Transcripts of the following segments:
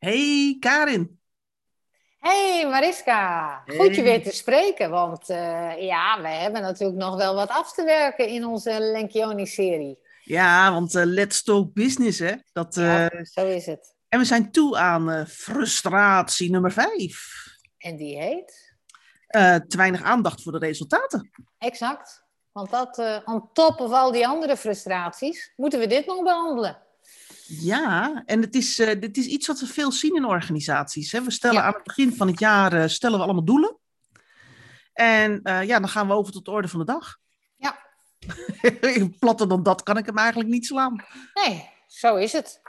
Hey Karin. Hey Mariska, goed je weer te spreken, want uh, ja, we hebben natuurlijk nog wel wat af te werken in onze Lenkioni-serie. Ja, want uh, Let's Talk Business, hè? Dat, ja, uh, zo is het. En we zijn toe aan frustratie nummer vijf. En die heet? te weinig aandacht voor de resultaten. Exact, want dat, on top of al die andere frustraties, moeten we dit nog behandelen. Ja, en het is, uh, dit is iets wat we veel zien in organisaties. Hè? We stellen aan het begin van het jaar uh, stellen we allemaal doelen. En uh, ja, dan gaan we over tot de orde van de dag. Ja. Platter dan dat kan ik hem eigenlijk niet slaan. Nee, zo is het.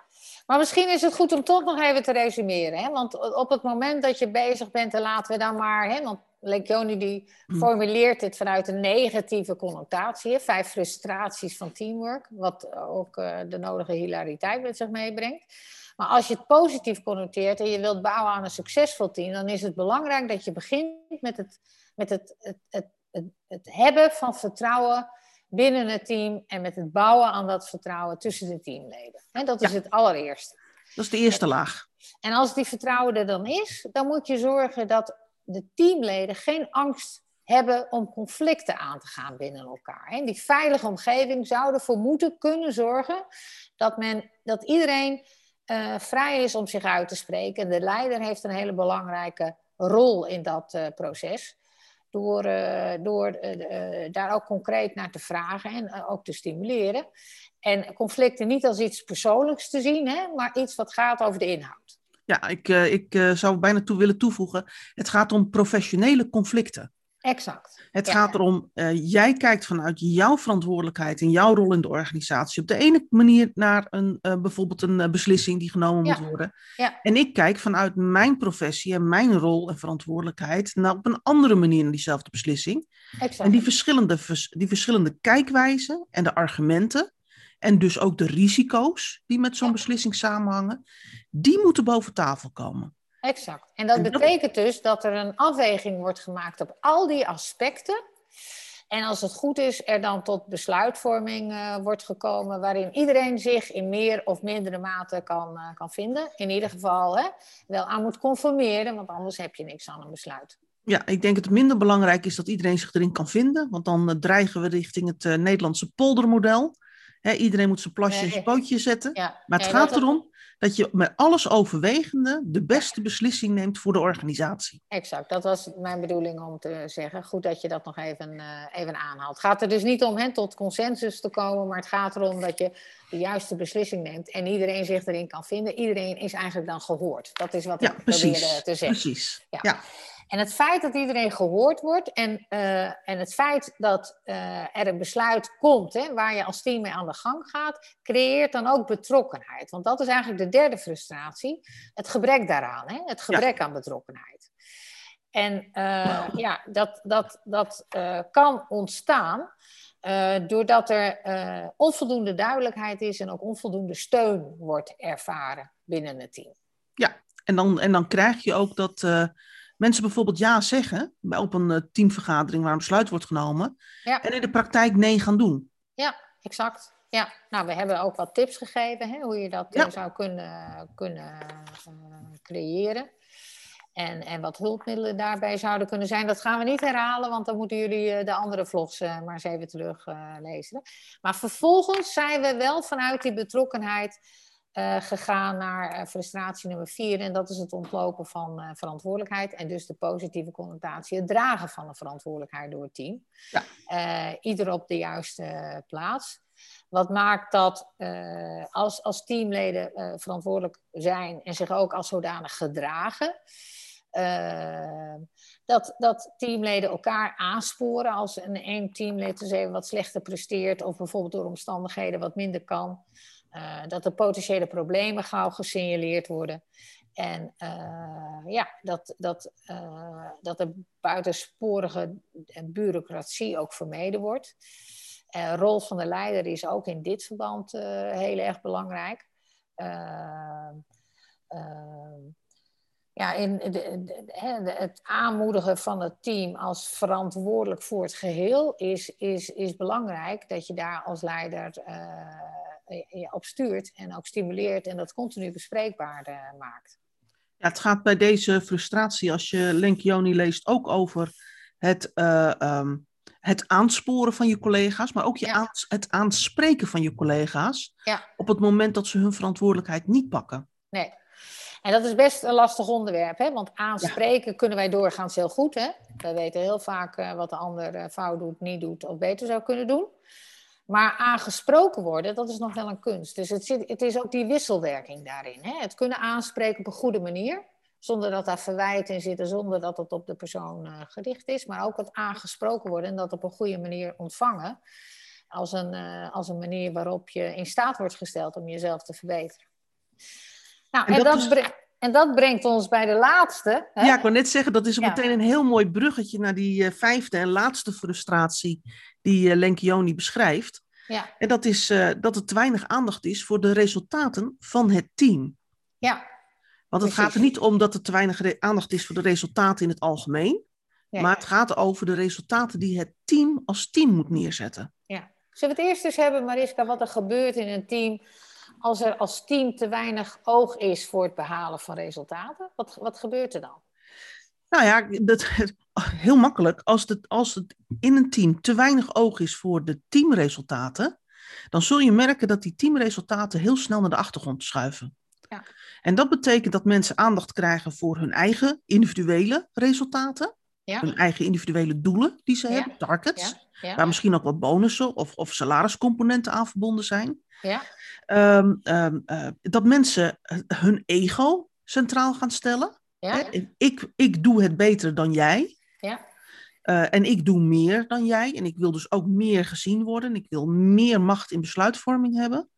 Maar misschien is het goed om toch nog even te resumeren. Hè? Want op het moment dat je bezig bent, dan laten we dan maar... Hè? Want Lencioni die formuleert het vanuit een negatieve connotatie. Vijf frustraties van teamwork, wat ook uh, de nodige hilariteit met zich meebrengt. Maar als je het positief connoteert en je wilt bouwen aan een succesvol team, dan is het belangrijk dat je begint met het, met het, het, het, het, het hebben van vertrouwen binnen het team en met het bouwen aan dat vertrouwen tussen de teamleden. En dat is Ja. het allereerste. Dat is de eerste laag. En als die vertrouwen er dan is, dan moet je zorgen dat de teamleden geen angst hebben om conflicten aan te gaan binnen elkaar. En die veilige omgeving zou ervoor moeten kunnen zorgen dat, men, dat iedereen uh, vrij is om zich uit te spreken. En de leider heeft een hele belangrijke rol in dat uh, proces. Door, uh, door daar ook concreet naar te vragen en ook te stimuleren. En conflicten niet als iets persoonlijks te zien, hè, maar iets wat gaat over de inhoud. Ja, ik, uh, ik uh, zou bijna toe willen toevoegen. Het gaat om professionele conflicten. Exact. Het ja. gaat erom, uh, jij kijkt vanuit jouw verantwoordelijkheid en jouw rol in de organisatie op de ene manier naar een, bijvoorbeeld een beslissing die genomen ja. moet worden. Ja. En ik kijk vanuit mijn professie en mijn rol en verantwoordelijkheid naar op een andere manier naar diezelfde beslissing. Exact. En die verschillende, die verschillende kijkwijzen en de argumenten en dus ook de risico's die met zo'n ja. beslissing samenhangen, die moeten boven tafel komen. Exact. En dat en betekent dus dat er een afweging wordt gemaakt op al die aspecten. En als het goed is, er dan tot besluitvorming uh, wordt gekomen waarin iedereen zich in meer of mindere mate kan, uh, kan vinden. In ieder geval hè, wel aan moet conformeren, want anders heb je niks aan een besluit. Ja, ik denk dat het minder belangrijk is dat iedereen zich erin kan vinden, want dan uh, dreigen we richting het Nederlandse poldermodel. He, iedereen moet zijn plasje en zijn pootje zetten. Ja. Maar het gaat erom dat je met alles overwegende de beste beslissing neemt voor de organisatie. Exact, dat was mijn bedoeling om te zeggen. Goed dat je dat nog even, uh, even aanhaalt. Het gaat er dus niet om he, tot consensus te komen, maar het gaat erom dat je de juiste beslissing neemt en iedereen zich erin kan vinden. Iedereen is eigenlijk dan gehoord. Dat is wat ja, ik precies, probeerde te zeggen. Precies. Ja. ja. En het feit dat iedereen gehoord wordt en, uh, en het feit dat uh, er een besluit komt hè, waar je als team mee aan de gang gaat, creëert dan ook betrokkenheid. Want dat is eigenlijk de derde frustratie, het gebrek daaraan, hè, het gebrek ja. aan betrokkenheid. En uh, ja, dat, dat, dat kan ontstaan doordat er onvoldoende duidelijkheid is en ook onvoldoende steun wordt ervaren binnen het team. Ja, en dan, en dan krijg je ook dat mensen bijvoorbeeld ja zeggen op een uh, teamvergadering waar een besluit wordt genomen. Ja. En in de praktijk nee gaan doen. Ja, exact. Ja, nou, we hebben ook wat tips gegeven hè, hoe je dat ja. uh, zou kunnen, kunnen uh, creëren. En, en wat hulpmiddelen daarbij zouden kunnen zijn. Dat gaan we niet herhalen, want dan moeten jullie de andere vlogs maar eens even teruglezen. maar vervolgens zijn we wel vanuit die betrokkenheid uh, gegaan naar uh, frustratie nummer vier. En dat is het ontlopen van uh, verantwoordelijkheid. En dus de positieve connotatie, het dragen van een verantwoordelijkheid door het team. Ja. ieder op de juiste plaats. Wat maakt dat als, als teamleden verantwoordelijk zijn en zich ook als zodanig gedragen. dat, dat teamleden elkaar aansporen als een één teamlid dus even wat slechter presteert of bijvoorbeeld door omstandigheden wat minder kan. Uh, dat er potentiële problemen gauw gesignaleerd worden. En uh, ja, dat, dat, uh, dat er buitensporige bureaucratie ook vermeden wordt. De rol van de leider is ook in dit verband heel erg belangrijk. ja, in de, de, de, het aanmoedigen van het team als verantwoordelijk voor het geheel is, is, is belangrijk. Dat je daar als leider op stuurt en ook stimuleert en dat continu bespreekbaar uh, maakt. Ja, het gaat bij deze frustratie, als je Lenkioni leest, ook over het, uh, um, het aansporen van je collega's, maar ook je Ja. aans- het aanspreken van je collega's Ja. op het moment dat ze hun verantwoordelijkheid niet pakken. Nee. En dat is best een lastig onderwerp, hè? want aanspreken kunnen wij doorgaans heel goed. Hè? Wij weten heel vaak eh, wat de ander eh, fout doet, niet doet of beter zou kunnen doen. Maar aangesproken worden, dat is nog wel een kunst. Dus het, zit, het is ook die wisselwerking daarin. Hè? Het kunnen aanspreken op een goede manier, zonder dat daar verwijten in zitten, zonder dat het op de persoon eh, gericht is. Maar ook het aangesproken worden en dat op een goede manier ontvangen. Als een, eh, als een manier waarop je in staat wordt gesteld om jezelf te verbeteren. Nou, En en, dat dat is- en dat brengt ons bij de laatste. Hè? Ja, ik wil net zeggen, dat is Ja. meteen een heel mooi bruggetje naar die eh, vijfde en laatste frustratie die eh Lenkioni beschrijft. ja, En dat is eh, dat er te weinig aandacht is voor de resultaten van het team. ja, Want het Precies. gaat er niet om dat er te weinig aandacht is voor de resultaten in het algemeen. Maar het gaat over de resultaten die het team als team moet neerzetten. Zullen we het eerst eens hebben, Mariska, wat er gebeurt in een team als er als team te weinig oog is voor het behalen van resultaten? Wat, wat gebeurt er dan? Nou ja, dat, heel makkelijk. Als het, als het in een team te weinig oog is voor de teamresultaten, dan zul je merken dat die teamresultaten heel snel naar de achtergrond schuiven. Ja. En dat betekent dat mensen aandacht krijgen voor hun eigen individuele resultaten, Ja, hun eigen individuele doelen die ze Ja. hebben, targets, ja, waar misschien ook wat bonussen of, of salariscomponenten aan verbonden zijn. ja, Ehm, ehm, eh, dat mensen eh, hun ego centraal gaan stellen. Hè, Ik, ik doe het beter dan jij. ja, Eh, en ik doe meer dan jij. En ik wil dus ook meer gezien worden. Ik wil meer macht in besluitvorming hebben.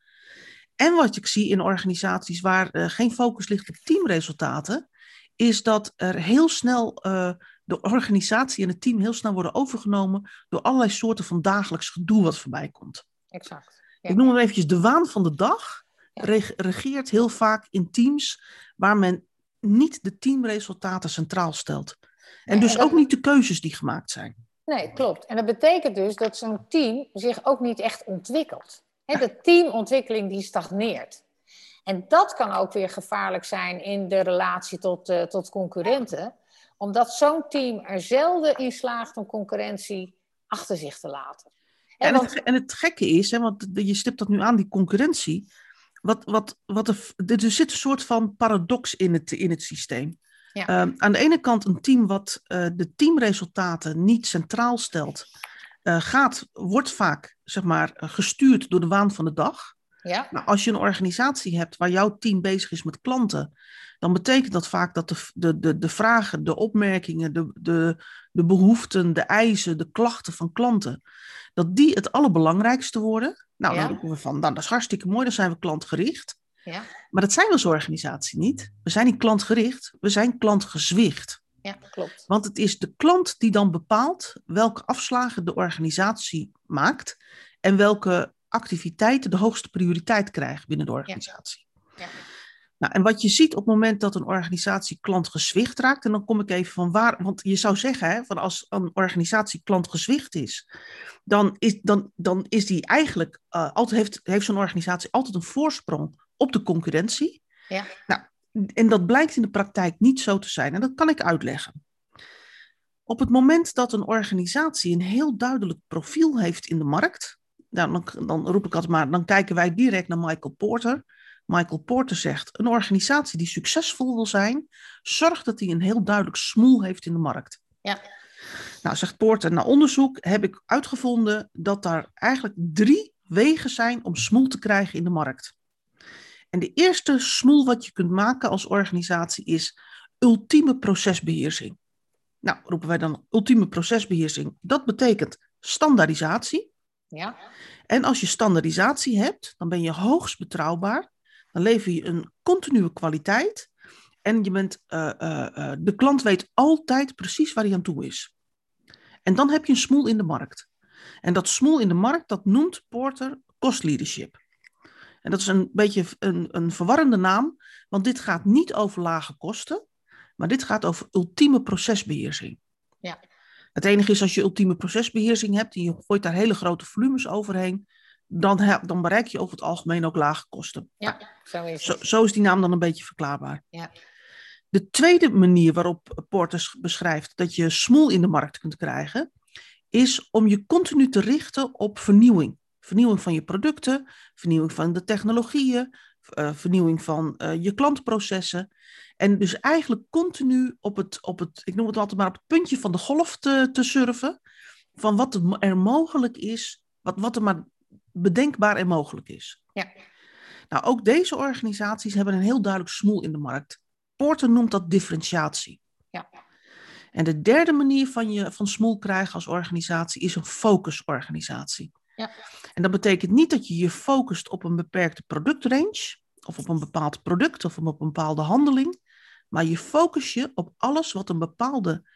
En wat ik zie in organisaties waar geen focus ligt op teamresultaten, is dat er heel snel de organisatie en het team heel snel worden overgenomen door allerlei soorten van dagelijks gedoe wat voorbij komt. exact. Ja. Ik noem hem eventjes de waan van de dag. Regeert heel vaak in teams waar men niet de teamresultaten centraal stelt. En dus ook niet de keuzes die gemaakt zijn. Nee, klopt. En dat betekent dus dat zo'n team zich ook niet echt ontwikkelt. Hè, de teamontwikkeling die stagneert. En dat kan ook weer gevaarlijk zijn in de relatie tot, eh, tot concurrenten. Omdat zo'n team er zelden in slaagt om concurrentie achter zich te laten. En want- het, ge- en het gekke is, hè, want je stipt dat nu aan, die concurrentie. Wat, wat, wat er, er zit een soort van paradox in het, in het systeem. Ja. Ehm, aan de ene kant een team wat eh, de teamresultaten niet centraal stelt, eh, gaat, wordt vaak zeg maar, eh, gestuurd door de waan van de dag. Ja, Nou, als je een organisatie hebt waar jouw team bezig is met klanten, dan betekent dat vaak dat de, de, de, de vragen, de opmerkingen, de, de, de behoeften, de eisen, de klachten van klanten, dat die het allerbelangrijkste worden. Nou, Ja. dan we van, nou, dat is hartstikke mooi, dan zijn we klantgericht. ja, Maar dat zijn we als organisatie niet. We zijn niet klantgericht, we zijn klantgezwicht. ja, klopt. Want het is de klant die dan bepaalt welke afslagen de organisatie maakt en welke activiteiten de hoogste prioriteit krijgen binnen de organisatie. Ja. Nou, en wat je ziet op het moment dat een organisatie klantgezwicht raakt, en dan kom ik even van waar, want je zou zeggen, hè, van als een organisatie klantgezwicht is, dan is, dan, dan is die eigenlijk, eh, altijd heeft, heeft zo'n organisatie altijd een voorsprong op de concurrentie. Ja. Nou, en dat blijkt in de praktijk niet zo te zijn. En dat kan ik uitleggen. Op het moment dat een organisatie een heel duidelijk profiel heeft in de markt, dan, dan roep ik altijd maar, dan kijken wij direct naar Michael Porter. Michael Porter zegt, een organisatie die succesvol wil zijn, zorgt dat hij een heel duidelijk smoel heeft in de markt. Ja. Nou, zegt Porter, na onderzoek heb ik uitgevonden dat daar eigenlijk drie wegen zijn om smoel te krijgen in de markt. En de eerste smoel wat je kunt maken als organisatie is ultieme procesbeheersing. Nou, roepen wij dan ultieme procesbeheersing. Dat betekent standaardisatie. Ja, En als je standaardisatie hebt, dan ben je hoogst betrouwbaar. Dan lever je een continue kwaliteit. En je bent, eh, eh, eh, de klant weet altijd precies waar hij aan toe is. En dan heb je een smoel in de markt. En dat smoel in de markt, dat noemt Porter cost leadership. En dat is een beetje een, een verwarrende naam, want dit gaat niet over lage kosten, maar dit gaat over ultieme procesbeheersing. Ja. Het enige is als je ultieme procesbeheersing hebt en je gooit daar hele grote volumes overheen, dan, dan bereik je over het algemeen ook lage kosten. ja, zo is Zo, het. zo is die naam dan een beetje verklaarbaar. Ja. De tweede manier waarop Porter beschrijft dat je smoel in de markt kunt krijgen, is om je continu te richten op vernieuwing. Vernieuwing van je producten, vernieuwing van de technologieën, uh, vernieuwing van uh, je klantprocessen. En dus eigenlijk continu op het, op het, ik noem het altijd maar op het puntje van de golf te, te surfen. Van wat er mogelijk is, wat, wat er maar bedenkbaar en mogelijk is. Ja. Nou, ook deze organisaties hebben een heel duidelijk smoel in de markt. Porter noemt dat differentiatie. Ja. En de derde manier van, je, van smoel krijgen als organisatie is een focusorganisatie. Ja. En dat betekent niet dat je je focust op een beperkte productrange, of op een bepaald product, of op een bepaalde handeling, maar je focus je op alles wat een bepaalde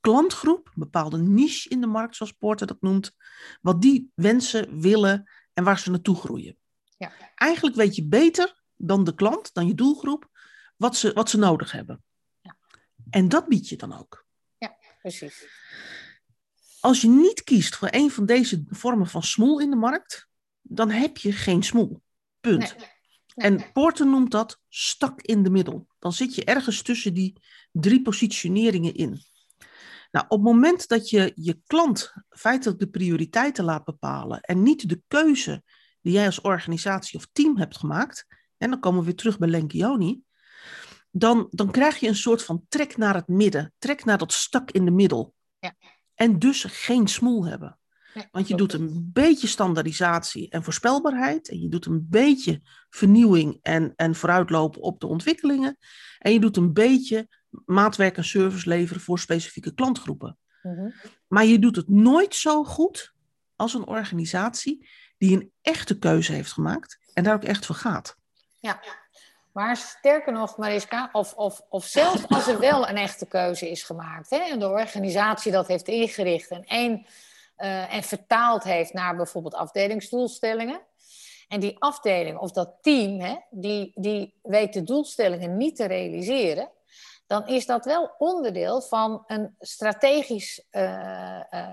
klantgroep, een bepaalde niche in de markt, zoals Porter dat noemt, wat die wensen, willen en waar ze naartoe groeien. Ja. Eigenlijk weet je beter dan de klant, dan je doelgroep, wat ze, wat ze nodig hebben. Ja. En dat bied je dan ook. Ja, precies. Als je niet kiest voor een van deze vormen van smoel in de markt, dan heb je geen smoel. Punt. Nee. En Porter noemt dat stak in de middel. Dan zit je ergens tussen die drie positioneringen in. Nou, op het moment dat je je klant feitelijk de prioriteiten laat bepalen en niet de keuze die jij als organisatie of team hebt gemaakt, en dan komen we weer terug bij Lenkioni, dan, dan krijg je een soort van trek naar het midden, trek naar dat stak in de middel. Ja. En dus geen smoel hebben. Want je doet een beetje standaardisatie en voorspelbaarheid. En je doet een beetje vernieuwing en, en vooruitlopen op de ontwikkelingen. En je doet een beetje maatwerk en service leveren voor specifieke klantgroepen. Mhm. Maar je doet het nooit zo goed als een organisatie die een echte keuze heeft gemaakt en daar ook echt voor gaat. Ja. Maar sterker nog, Mariska, of, of, of zelfs als er wel een echte keuze is gemaakt hè, en de organisatie dat heeft ingericht en, één, eh, en vertaald heeft naar bijvoorbeeld afdelingsdoelstellingen. En die afdeling of dat team, hè, die, die weet de doelstellingen niet te realiseren, dan is dat wel onderdeel van een strategisch, eh, eh,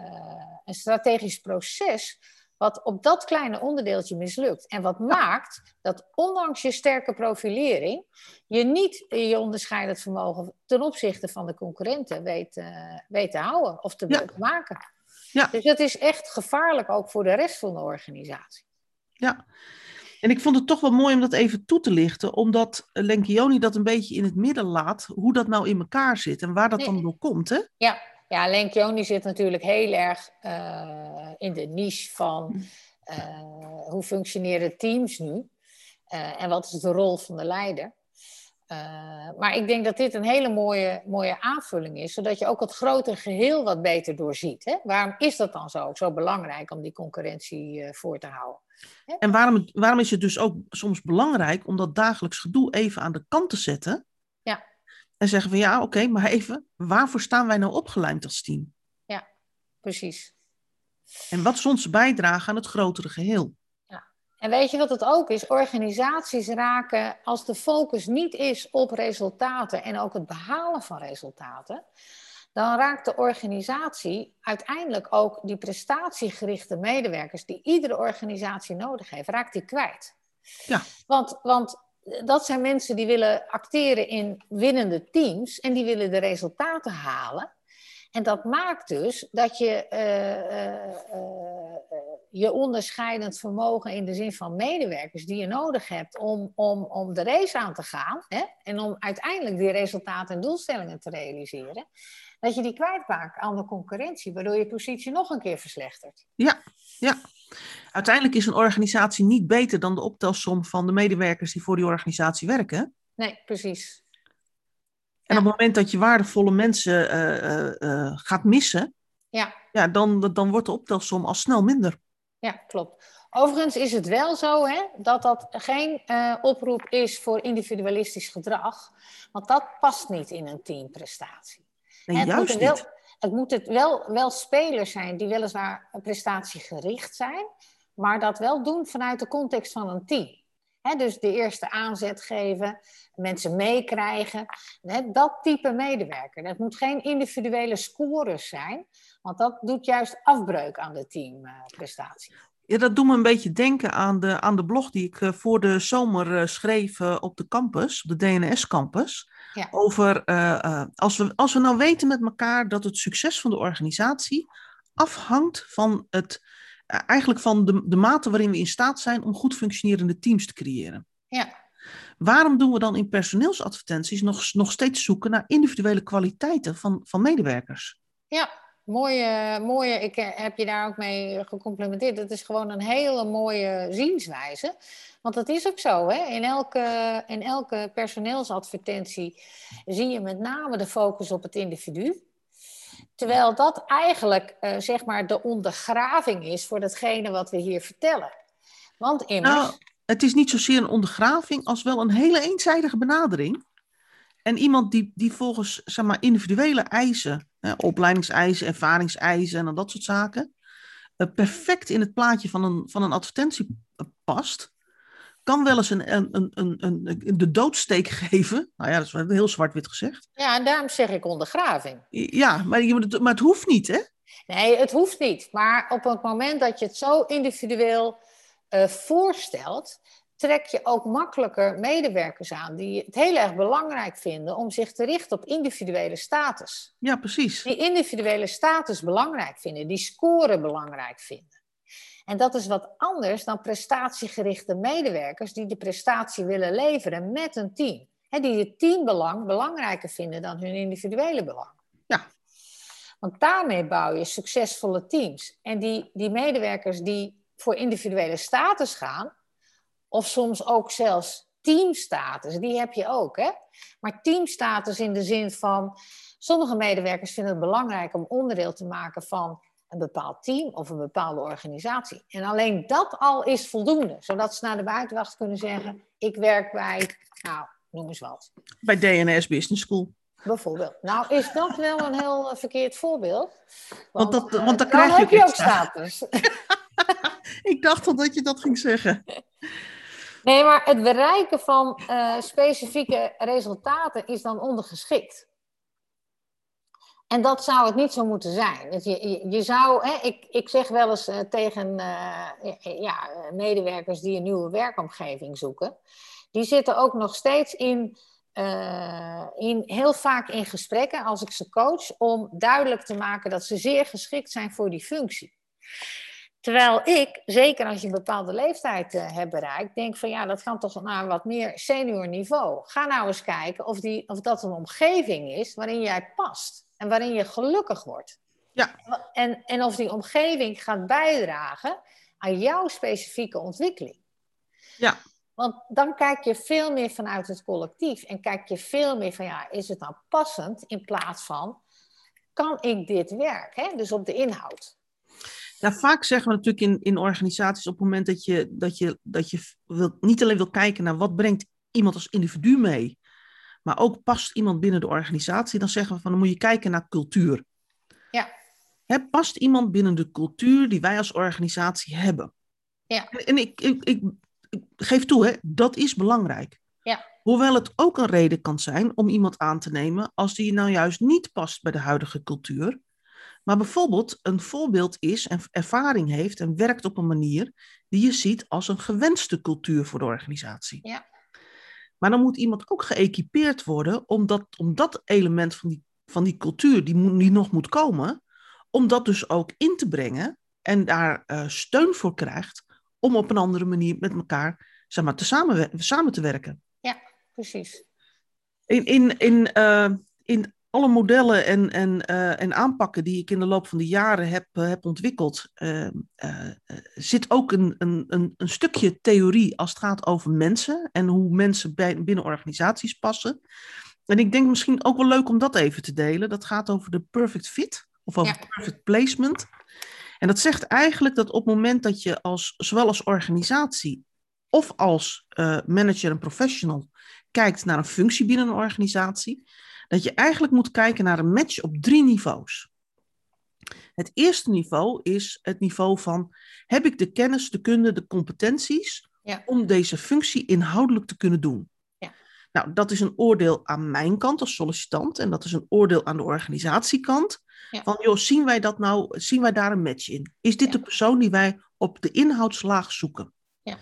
een strategisch proces wat op dat kleine onderdeeltje mislukt. En wat maakt dat ondanks je sterke profilering je niet je onderscheidend vermogen ten opzichte van de concurrenten weet, eh, weet te houden of te Ja. maken. Ja. Dus dat is echt gevaarlijk ook voor de rest van de organisatie. Ja. En ik vond het toch wel mooi om dat even toe te lichten, omdat Lenkioni dat een beetje in het midden laat, hoe dat nou in elkaar zit en waar dat Nee. dan door komt. Hè? Ja, ja Lenkioni zit natuurlijk heel erg eh, in de niche van eh, hoe functioneren teams nu Eh, en wat is de rol van de leider. Maar ik denk dat dit een hele mooie, mooie aanvulling is, zodat je ook het grote geheel wat beter doorziet. Hè? Waarom is dat dan zo, zo belangrijk om die concurrentie voor te houden? En waarom, waarom is het dus ook soms belangrijk om dat dagelijks gedoe even aan de kant te zetten? Ja. En zeggen van ja, oké, maar even, waarvoor staan wij nou opgelijnd als team? Precies. En wat is onze bijdrage aan het grotere geheel? En weet je wat het ook is? Organisaties raken, als de focus niet is op resultaten en ook het behalen van resultaten, dan raakt de organisatie uiteindelijk ook die prestatiegerichte medewerkers die iedere organisatie nodig heeft, raakt die kwijt. Ja. Want, want dat zijn mensen die willen acteren in winnende teams en die willen de resultaten halen. En dat maakt dus dat je eh, eh, eh, je onderscheidend vermogen in de zin van medewerkers die je nodig hebt om, om, om de race aan te gaan hè, en om uiteindelijk die resultaten en doelstellingen te realiseren, dat je die kwijtraakt aan de concurrentie, waardoor je positie nog een keer verslechtert. Uiteindelijk is een organisatie niet beter dan de optelsom van de medewerkers die voor die organisatie werken. Nee, precies. En Ja. op het moment dat je waardevolle mensen eh, eh, eh, gaat missen, Ja. ja, dan, dan wordt de optelsom al snel minder. Ja, klopt. Overigens is het wel zo hè, dat dat geen oproep is voor individualistisch gedrag, want dat past niet in een teamprestatie. Nee, het juist wel, niet. Het moeten wel, wel spelers zijn die weliswaar prestatiegericht zijn, maar dat wel doen vanuit de context van een team. Dus de eerste aanzet geven, mensen meekrijgen. Dat type medewerker. Het moet geen individuele scorers zijn, want dat doet juist afbreuk aan de teamprestatie. Ja, dat doet me een beetje denken aan de, aan de blog die ik voor de zomer schreef op de campus, op de DNS-campus. Ja. Over als, we, als we nou weten met elkaar dat het succes van de organisatie afhangt van het, eigenlijk van de, de mate waarin we in staat zijn om goed functionerende teams te creëren. Ja. Waarom doen we dan in personeelsadvertenties nog, nog steeds zoeken naar individuele kwaliteiten van, van medewerkers? Ja, mooie, mooie. Ik eh, heb je daar ook mee gecomplimenteerd. Het is gewoon een hele mooie zienswijze. Want dat is ook zo. Hè? In, elke, in elke personeelsadvertentie zie je met name de focus op het individu. Terwijl dat eigenlijk uh, zeg maar de ondergraving is voor datgene wat we hier vertellen. Want immers. Nou, het is niet zozeer een ondergraving als wel een hele eenzijdige benadering. En iemand die, die volgens zeg maar, individuele eisen, hè, opleidingseisen, ervaringseisen en dat soort zaken, uh, perfect in het plaatje van een, van een advertentie past, kan wel eens een, een, een, een, de doodsteek geven. Nou ja, dat is heel zwart-wit gezegd. Ja, en daarom zeg ik ondergraving. Ja, maar, maar het hoeft niet, hè? Nee, het hoeft niet. Maar op het moment dat je het zo individueel uh, voorstelt, trek je ook makkelijker medewerkers aan die het heel erg belangrijk vinden om zich te richten op individuele status. Ja, precies. Die individuele status belangrijk vinden, die score belangrijk vinden. En dat is wat anders dan prestatiegerichte medewerkers die de prestatie willen leveren met een team. He, die het teambelang belangrijker vinden dan hun individuele belang. Ja. Want daarmee bouw je succesvolle teams. En die, die medewerkers die voor individuele status gaan, of soms ook zelfs teamstatus, die heb je ook. Hè? Maar teamstatus in de zin van, sommige medewerkers vinden het belangrijk om onderdeel te maken van een bepaald team of een bepaalde organisatie. En alleen dat al is voldoende, zodat ze naar de buitenwacht kunnen zeggen: Ik werk bij, nou, noem eens wat. Bij DNS Business School. Bijvoorbeeld. Nou, is dat wel een heel uh, verkeerd voorbeeld? Want, want, dat, want dan, uh, krijg dan je heb je ook status. Ik dacht al dat je dat ging zeggen. Nee, maar het bereiken van uh, specifieke resultaten is dan ondergeschikt. En dat zou het niet zo moeten zijn. Je, je, zou, hè, ik, ik zeg wel eens uh, tegen uh, ja, medewerkers die een nieuwe werkomgeving zoeken, die zitten ook nog steeds in, in, heel vaak in gesprekken als ik ze coach, om duidelijk te maken dat ze zeer geschikt zijn voor die functie. Terwijl ik, zeker als je een bepaalde leeftijd uh, hebt bereikt, denk van ja, dat kan toch naar wat meer senior niveau. Ga nou eens kijken of, die, of dat een omgeving is waarin jij past en waarin je gelukkig wordt. Ja. En, en of die omgeving gaat bijdragen aan jouw specifieke ontwikkeling. Ja. Want dan kijk je veel meer vanuit het collectief en kijk je veel meer van ja, is het nou passend in plaats van kan ik dit werk? Hè? Dus op de inhoud. Ja, vaak zeggen we natuurlijk in, in organisaties op het moment dat je, dat je, dat je wil, niet alleen wil kijken naar wat brengt iemand als individu mee, maar ook past iemand binnen de organisatie, dan zeggen we van dan moet je kijken naar cultuur. Ja. Hè, past iemand binnen de cultuur die wij als organisatie hebben? Ja. En, en ik, ik, ik, ik, geef toe, hè, dat is belangrijk. Ja. Hoewel het ook een reden kan zijn om iemand aan te nemen als die nou juist niet past bij de huidige cultuur. Maar bijvoorbeeld een voorbeeld is en ervaring heeft en werkt op een manier die je ziet als een gewenste cultuur voor de organisatie. Ja. Maar dan moet iemand ook geëquipeerd worden om dat, om dat element van die, van die cultuur die, moet, die nog moet komen, om dat dus ook in te brengen en daar uh, steun voor krijgt om op een andere manier met elkaar zeg maar, te samen, samen te werken. Ja, precies. In, in, in, uh, in alle modellen en, en, uh, en aanpakken die ik in de loop van de jaren heb, uh, heb ontwikkeld, uh, zit ook een, een, een, een, stukje theorie als het gaat over mensen en hoe mensen bij, binnen organisaties passen. En ik denk misschien ook wel leuk om dat even te delen. Dat gaat over de perfect fit of over ja. perfect placement. En dat zegt eigenlijk dat op het moment dat je als, zowel als organisatie of als manager en professional kijkt naar een functie binnen een organisatie, dat je eigenlijk moet kijken naar een match op drie niveaus. Het eerste niveau is het niveau van: heb ik de kennis, de kunde, de competenties ja. om deze functie inhoudelijk te kunnen doen? Ja. Nou, dat is een oordeel aan mijn kant als sollicitant en dat is een oordeel aan de organisatiekant. Ja. Van, joh, zien wij dat nou, zien wij daar een match in? Is dit de persoon die wij op de inhoudslaag zoeken? Ja.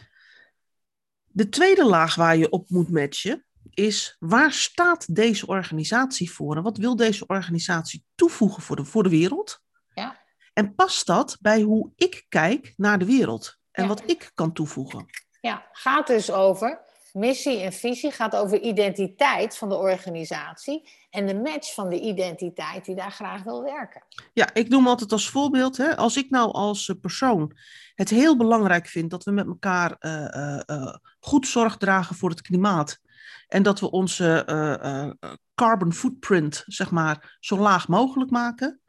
De tweede laag waar je op moet matchen is, waar staat deze organisatie voor? En wat wil deze organisatie toevoegen voor de, voor de wereld? Ja. En past dat bij hoe ik kijk naar de wereld? En Ja. wat ik kan toevoegen? Ja, gaat dus over missie en visie, gaat over identiteit van de organisatie en de match van de identiteit die daar graag wil werken. Ja, ik noem altijd als voorbeeld, hè, als ik nou als eh, persoon het heel belangrijk vind dat we met elkaar eh, eh, goed zorg dragen voor het klimaat en dat we onze eh, eh, carbon footprint, zeg maar, zo laag mogelijk maken,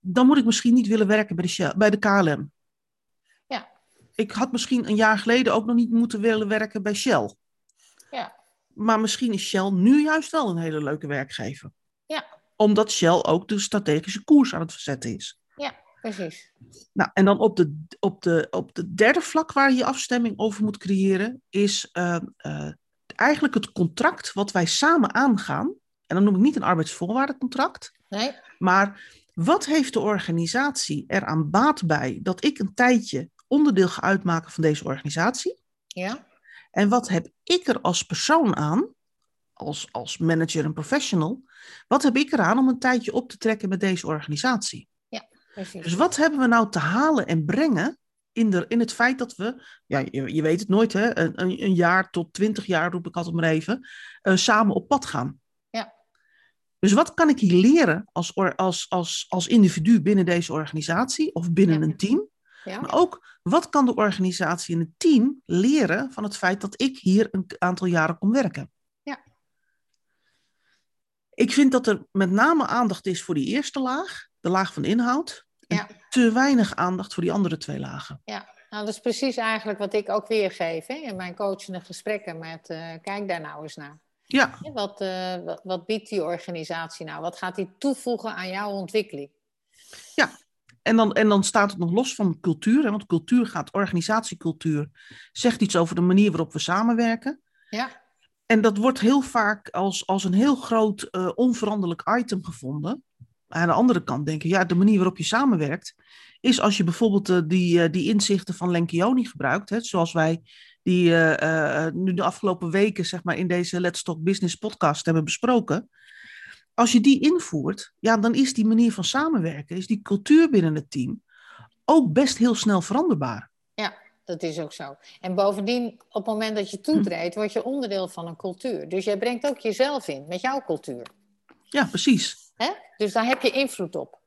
dan moet ik misschien niet willen werken bij de, Shell, bij de KLM. Ja. Ik had misschien een jaar geleden ook nog niet moeten willen werken bij Shell. Ja. Maar misschien is Shell nu juist wel een hele leuke werkgever. Ja. Omdat Shell ook de strategische koers aan het verzetten is. Precies. Nou, en dan op de, op, de, op de derde vlak waar je afstemming over moet creëren, is eh, eigenlijk het contract wat wij samen aangaan. En dan noem ik niet een arbeidsvoorwaardencontract, Nee? maar wat heeft de organisatie er aan baat bij dat ik een tijdje onderdeel ga uitmaken van deze organisatie? Ja? En wat heb ik er als persoon aan, als, als manager en professional, wat heb ik eraan om een tijdje op te trekken met deze organisatie? Precies. Dus wat hebben we nou te halen en brengen in, de, in het feit dat we, ja, je, je weet het nooit, hè, een, een, jaar tot twintig jaar, roep ik altijd maar even, eh, samen op pad gaan. Ja. Dus wat kan ik hier leren als, or- als, als, als individu binnen deze organisatie of binnen Ja. een team? Ja? Maar ook, wat kan de organisatie en het team leren van het feit dat ik hier een aantal jaren kom werken? Ja. Ik vind dat er met name aandacht is voor die eerste laag, de laag van de inhoud. Ja. Te weinig aandacht voor die andere twee lagen. Nou, dat is precies eigenlijk wat ik ook weergeef hè, in mijn coachende gesprekken met, eh, kijk daar nou eens naar. Ja, Wat, eh, wat, wat biedt die organisatie nou? Wat gaat die toevoegen aan jouw ontwikkeling? en dan, en dan staat het nog los van cultuur. Hè, want cultuur gaat, organisatiecultuur, zegt iets over de manier waarop we samenwerken. Ja, En dat wordt heel vaak als, als een heel groot eh, onveranderlijk item gevonden. Aan de andere kant denken, ja, de manier waarop je samenwerkt, is als je bijvoorbeeld eh, die, eh, die inzichten van Lencioni gebruikt, hè, zoals wij die eh, nu de afgelopen weken zeg maar, in deze Let's Talk Business podcast hebben besproken. Als je die invoert, ja, dan is die manier van samenwerken, is die cultuur binnen het team ook best heel snel veranderbaar. dat is ook zo. En bovendien, op het moment dat je toetreedt, word je onderdeel van een cultuur. Dus jij brengt ook jezelf in met jouw cultuur. Ja, precies. Hè? Dus daar heb je invloed op.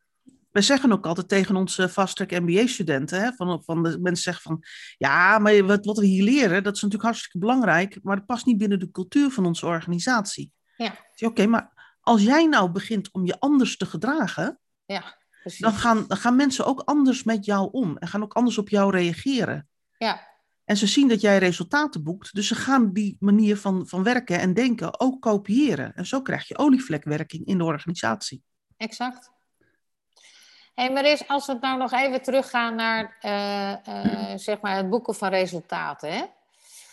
Wij zeggen ook altijd tegen onze fast-track MBA-studenten, hè, van, van de mensen zeggen van, ja, maar wat, wat we hier leren, dat is natuurlijk hartstikke belangrijk, maar dat past niet binnen de cultuur van onze organisatie. Ja. Oké, maar als jij nou begint om je anders te gedragen, Ja, precies. dan gaan, dan gaan mensen ook anders met jou om en gaan ook anders op jou reageren. Ja, En ze zien dat jij resultaten boekt, dus ze gaan die manier van, van werken en denken ook kopiëren. En zo krijg je olievlekwerking in de organisatie. exact. Hé, maar is, als we nou nog even teruggaan naar eh, eh, zeg maar het boeken van resultaten. Hè?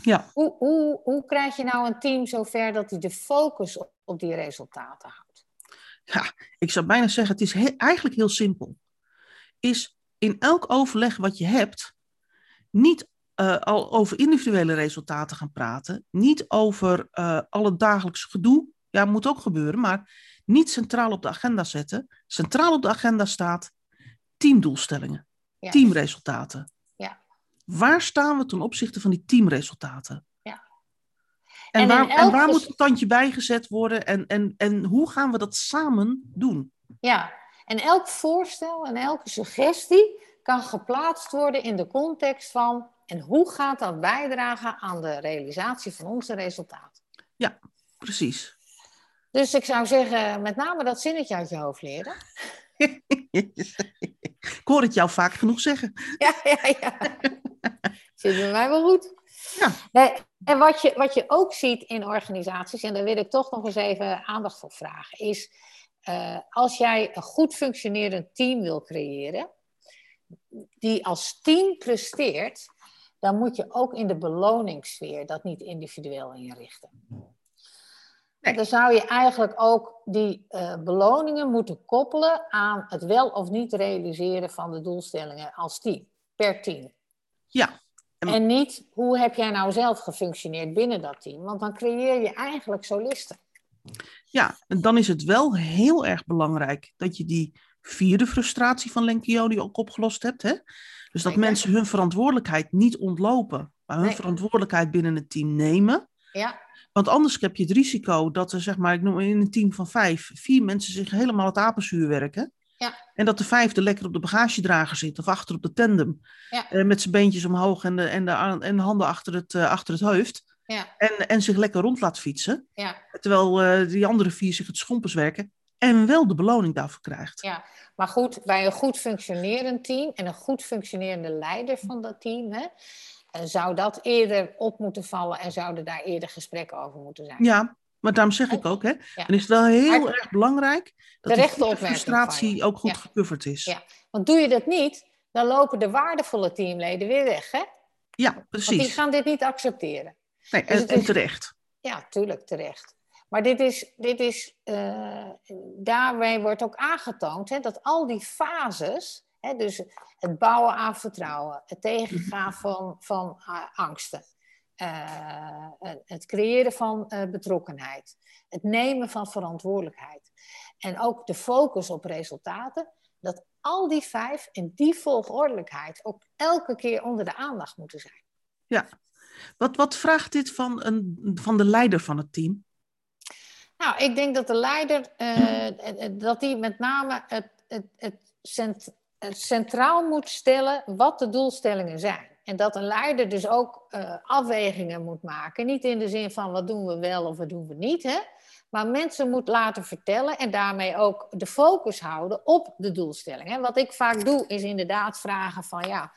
Ja. Hoe, hoe, hoe krijg je nou een team zover dat hij de focus op, op die resultaten houdt? Ja, ik zou bijna zeggen, het is he- eigenlijk heel simpel. Is in elk overleg wat je hebt, niet eh, al over individuele resultaten gaan praten, niet over eh al het dagelijkse gedoe, ja, moet ook gebeuren, maar niet centraal op de agenda zetten. Centraal op de agenda staat teamdoelstellingen, Ja. teamresultaten. Ja. Waar staan we ten opzichte van die teamresultaten? Ja. En, En waar, en waar moet een tandje bijgezet worden en, en, en hoe gaan we dat samen doen? Ja, en elk voorstel en elke suggestie kan geplaatst worden in de context van en hoe gaat dat bijdragen aan de realisatie van onze resultaten. Precies. Dus ik zou zeggen, met name dat zinnetje uit je hoofd leren. ik hoor het jou vaak genoeg zeggen. Ja, ja, ja. Zit bij mij wel goed. Ja. Nee, en wat je, wat je ook ziet in organisaties, en daar wil ik toch nog eens even aandacht voor vragen, is eh, als jij een goed functionerend team wil creëren, die als team presteert, dan moet je ook in de beloningssfeer dat niet individueel inrichten. Dan zou je eigenlijk ook die uh, beloningen moeten koppelen aan het wel of niet realiseren van de doelstellingen als team, per team. Ja. En, en niet hoe heb jij nou zelf gefunctioneerd binnen dat team, want dan creëer je eigenlijk solisten. Ja, en dan is het wel heel erg belangrijk dat je die vierde frustratie van Lenkioni ook opgelost hebt. Hè? Dus dat mensen hun verantwoordelijkheid niet ontlopen, maar hun verantwoordelijkheid binnen het team nemen. Ja. Want anders heb je het risico dat er, zeg maar, ik noem in een team van vijf, vier mensen zich helemaal het apenzuur werken. Ja. En dat de vijfde lekker op de bagagedrager zit of achter op de tandem. Ja. Eh, met zijn beentjes omhoog en de, en de, en de handen achter het, uh, achter het hoofd. Ja. En, en zich lekker rond laat fietsen. Ja. Terwijl uh, die andere vier zich het schompers werken. En wel de beloning daarvoor krijgt. Ja, maar goed, bij een goed functionerend team en een goed functionerende leider van dat team, hè, zou dat eerder op moeten vallen en zouden daar eerder gesprekken over moeten zijn. Ja, maar daarom zeg ik ook, hè, ja. dan is het wel heel erg belangrijk dat de frustratie ook goed ja. gecoverd is. Ja, want doe je dat niet, dan lopen de waardevolle teamleden weer weg, hè? Ja, precies. Want die gaan dit niet accepteren. Nee, dus en, en terecht. Ja, tuurlijk, terecht. Maar dit is, dit is uh, daarbij wordt ook aangetoond hè, dat al die fases, hè, dus het bouwen aan vertrouwen, het tegengaan van, van uh, angsten, uh, het creëren van betrokkenheid, het nemen van verantwoordelijkheid en ook de focus op resultaten, dat al die vijf in die volgordelijkheid ook elke keer onder de aandacht moeten zijn. Ja, wat, wat vraagt dit van, een, van de leider van het team? Nou, ik denk dat de leider, uh, dat die met name het, het, het, cent, het, centraal moet stellen wat de doelstellingen zijn. En dat een leider dus ook afwegingen moet maken. Niet in de zin van wat doen we wel of wat doen we niet. Hè? Maar mensen moet laten vertellen en daarmee ook de focus houden op de doelstelling. Hè? Wat ik vaak doe, is inderdaad vragen van ja,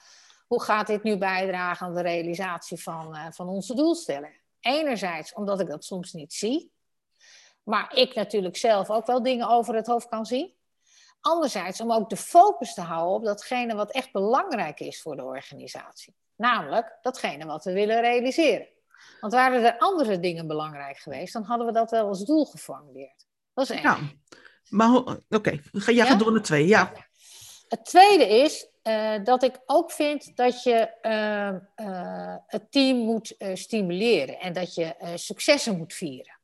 hoe gaat dit nu bijdragen aan de realisatie van, van onze doelstellingen? Enerzijds omdat ik dat soms niet zie. Maar ik natuurlijk zelf ook wel dingen over het hoofd kan zien. Anderzijds om ook de focus te houden op datgene wat echt belangrijk is voor de organisatie. Namelijk datgene wat we willen realiseren. Want waren er andere dingen belangrijk geweest, dan hadden we dat wel als doel geformuleerd. Dat is één. Ja, maar oké, okay. jij ja? gaat door naar twee, ja. Het tweede is uh, dat ik ook vind dat je uh, uh, het team moet stimuleren en dat je successen moet vieren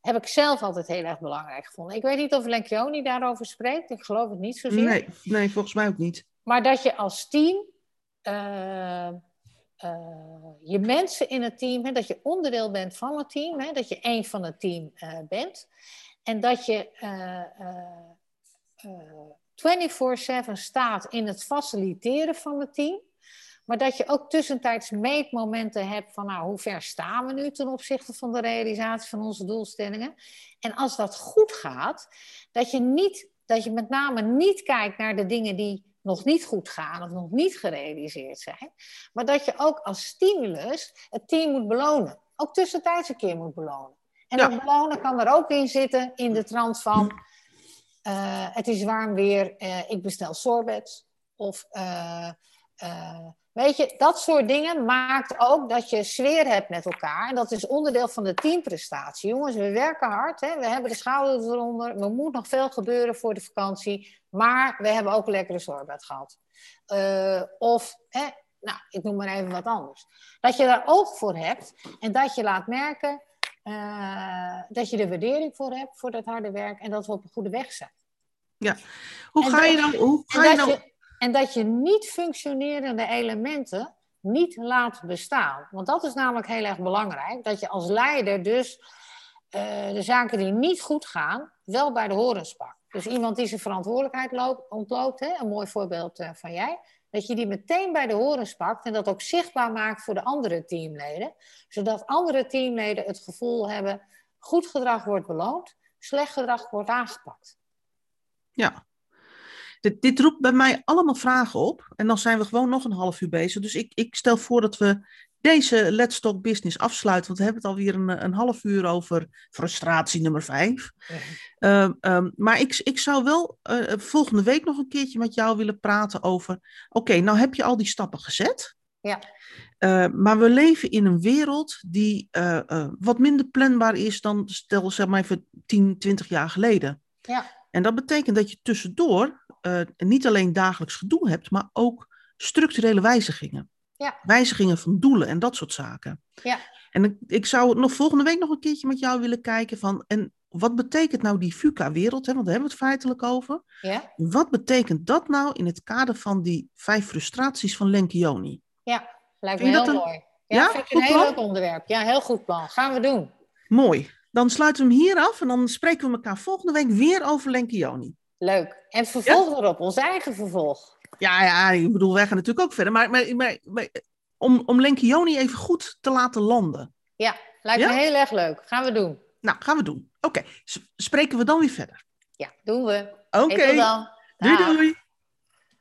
heb ik zelf altijd heel erg belangrijk gevonden. Ik weet niet of Lenkioni daarover spreekt. Ik geloof het niet zozeer. Nee, nee volgens mij ook niet. Maar dat je als team... Uh, uh, je mensen in het team, hè, dat je onderdeel bent van het team, hè, dat je één van het team uh, bent. En dat je 24-7 staat in het faciliteren van het team. Maar dat je ook tussentijds meetmomenten hebt van nou, hoe ver staan we nu ten opzichte van de realisatie van onze doelstellingen. En als dat goed gaat, dat je, niet, dat je met name niet kijkt naar de dingen die nog niet goed gaan of nog niet gerealiseerd zijn. Maar dat je ook als stimulus het team moet belonen. Ook tussentijds een keer moet belonen. En ja. dat belonen kan er ook in zitten in de trant van... Uh, het is warm weer, uh, ik bestel sorbets. Of uh, Weet je, dat soort dingen maakt ook dat je sfeer hebt met elkaar. En dat is onderdeel van de teamprestatie. Jongens, we werken hard. Hè? We hebben de schouders eronder. Er moet nog veel gebeuren voor de vakantie. Maar we hebben ook een lekkere sorbet gehad. Uh, of, hè, nou, ik noem maar even wat anders. Dat je daar oog voor hebt. En dat je laat merken uh, dat je er waardering voor hebt. Voor dat harde werk. En dat we op een goede weg zijn. Ja. Hoe en ga je dan... Hoe ga je dan... En dat je niet functionerende elementen niet laat bestaan. Want dat is namelijk heel erg belangrijk. Dat je als leider dus uh, de zaken die niet goed gaan, wel bij de horens pakt. Dus iemand die zijn verantwoordelijkheid loopt, ontloopt, hè, een mooi voorbeeld uh, van jij. Dat je die meteen bij de horens pakt en dat ook zichtbaar maakt voor de andere teamleden. Zodat andere teamleden het gevoel hebben, goed gedrag wordt beloond, slecht gedrag wordt aangepakt. Ja, dit, dit, roept bij mij allemaal vragen op. En dan zijn we gewoon nog een half uur bezig. Dus ik, ik stel voor dat we deze Let's Talk Business afsluiten. Want we hebben het alweer een, een half uur over frustratie nummer vijf. Ja. Uh, um, maar ik, ik zou wel uh, volgende week nog een keertje met jou willen praten over... Oké, okay, nou heb je al die stappen gezet. Ja. Uh, maar we leven in een wereld die uh, uh, wat minder planbaar is dan, stel zeg maar even 10, 20 jaar geleden. Ja. En dat betekent dat je tussendoor niet alleen dagelijks gedoe hebt, maar ook structurele wijzigingen. Ja. Wijzigingen van doelen en dat soort zaken. Ja. En ik, ik zou nog volgende week nog een keertje met jou willen kijken van, en wat betekent nou die VUCA-wereld, want daar hebben we het feitelijk over. Ja. Wat betekent dat nou in het kader van die vijf frustraties van Lenkioni? Ja, lijkt me heel een- mooi. Ja, Ja, vind ik goed een heel plan? leuk onderwerp. Ja, heel goed plan. Gaan we doen. Mooi. Dan sluiten we hem hier af en dan spreken we elkaar volgende week weer over Lenkioni. Leuk. En vervolg erop, ons eigen vervolg. Ja, ja, ik bedoel, wij gaan natuurlijk ook verder. Maar, maar, maar, maar om, om Lenkioni even goed te laten landen. Ja, lijkt Ja? me heel erg leuk. Gaan we doen. Nou, gaan we doen. Oké, spreken we dan weer verder. Ja, doen we. Oké, Hey, doei doei.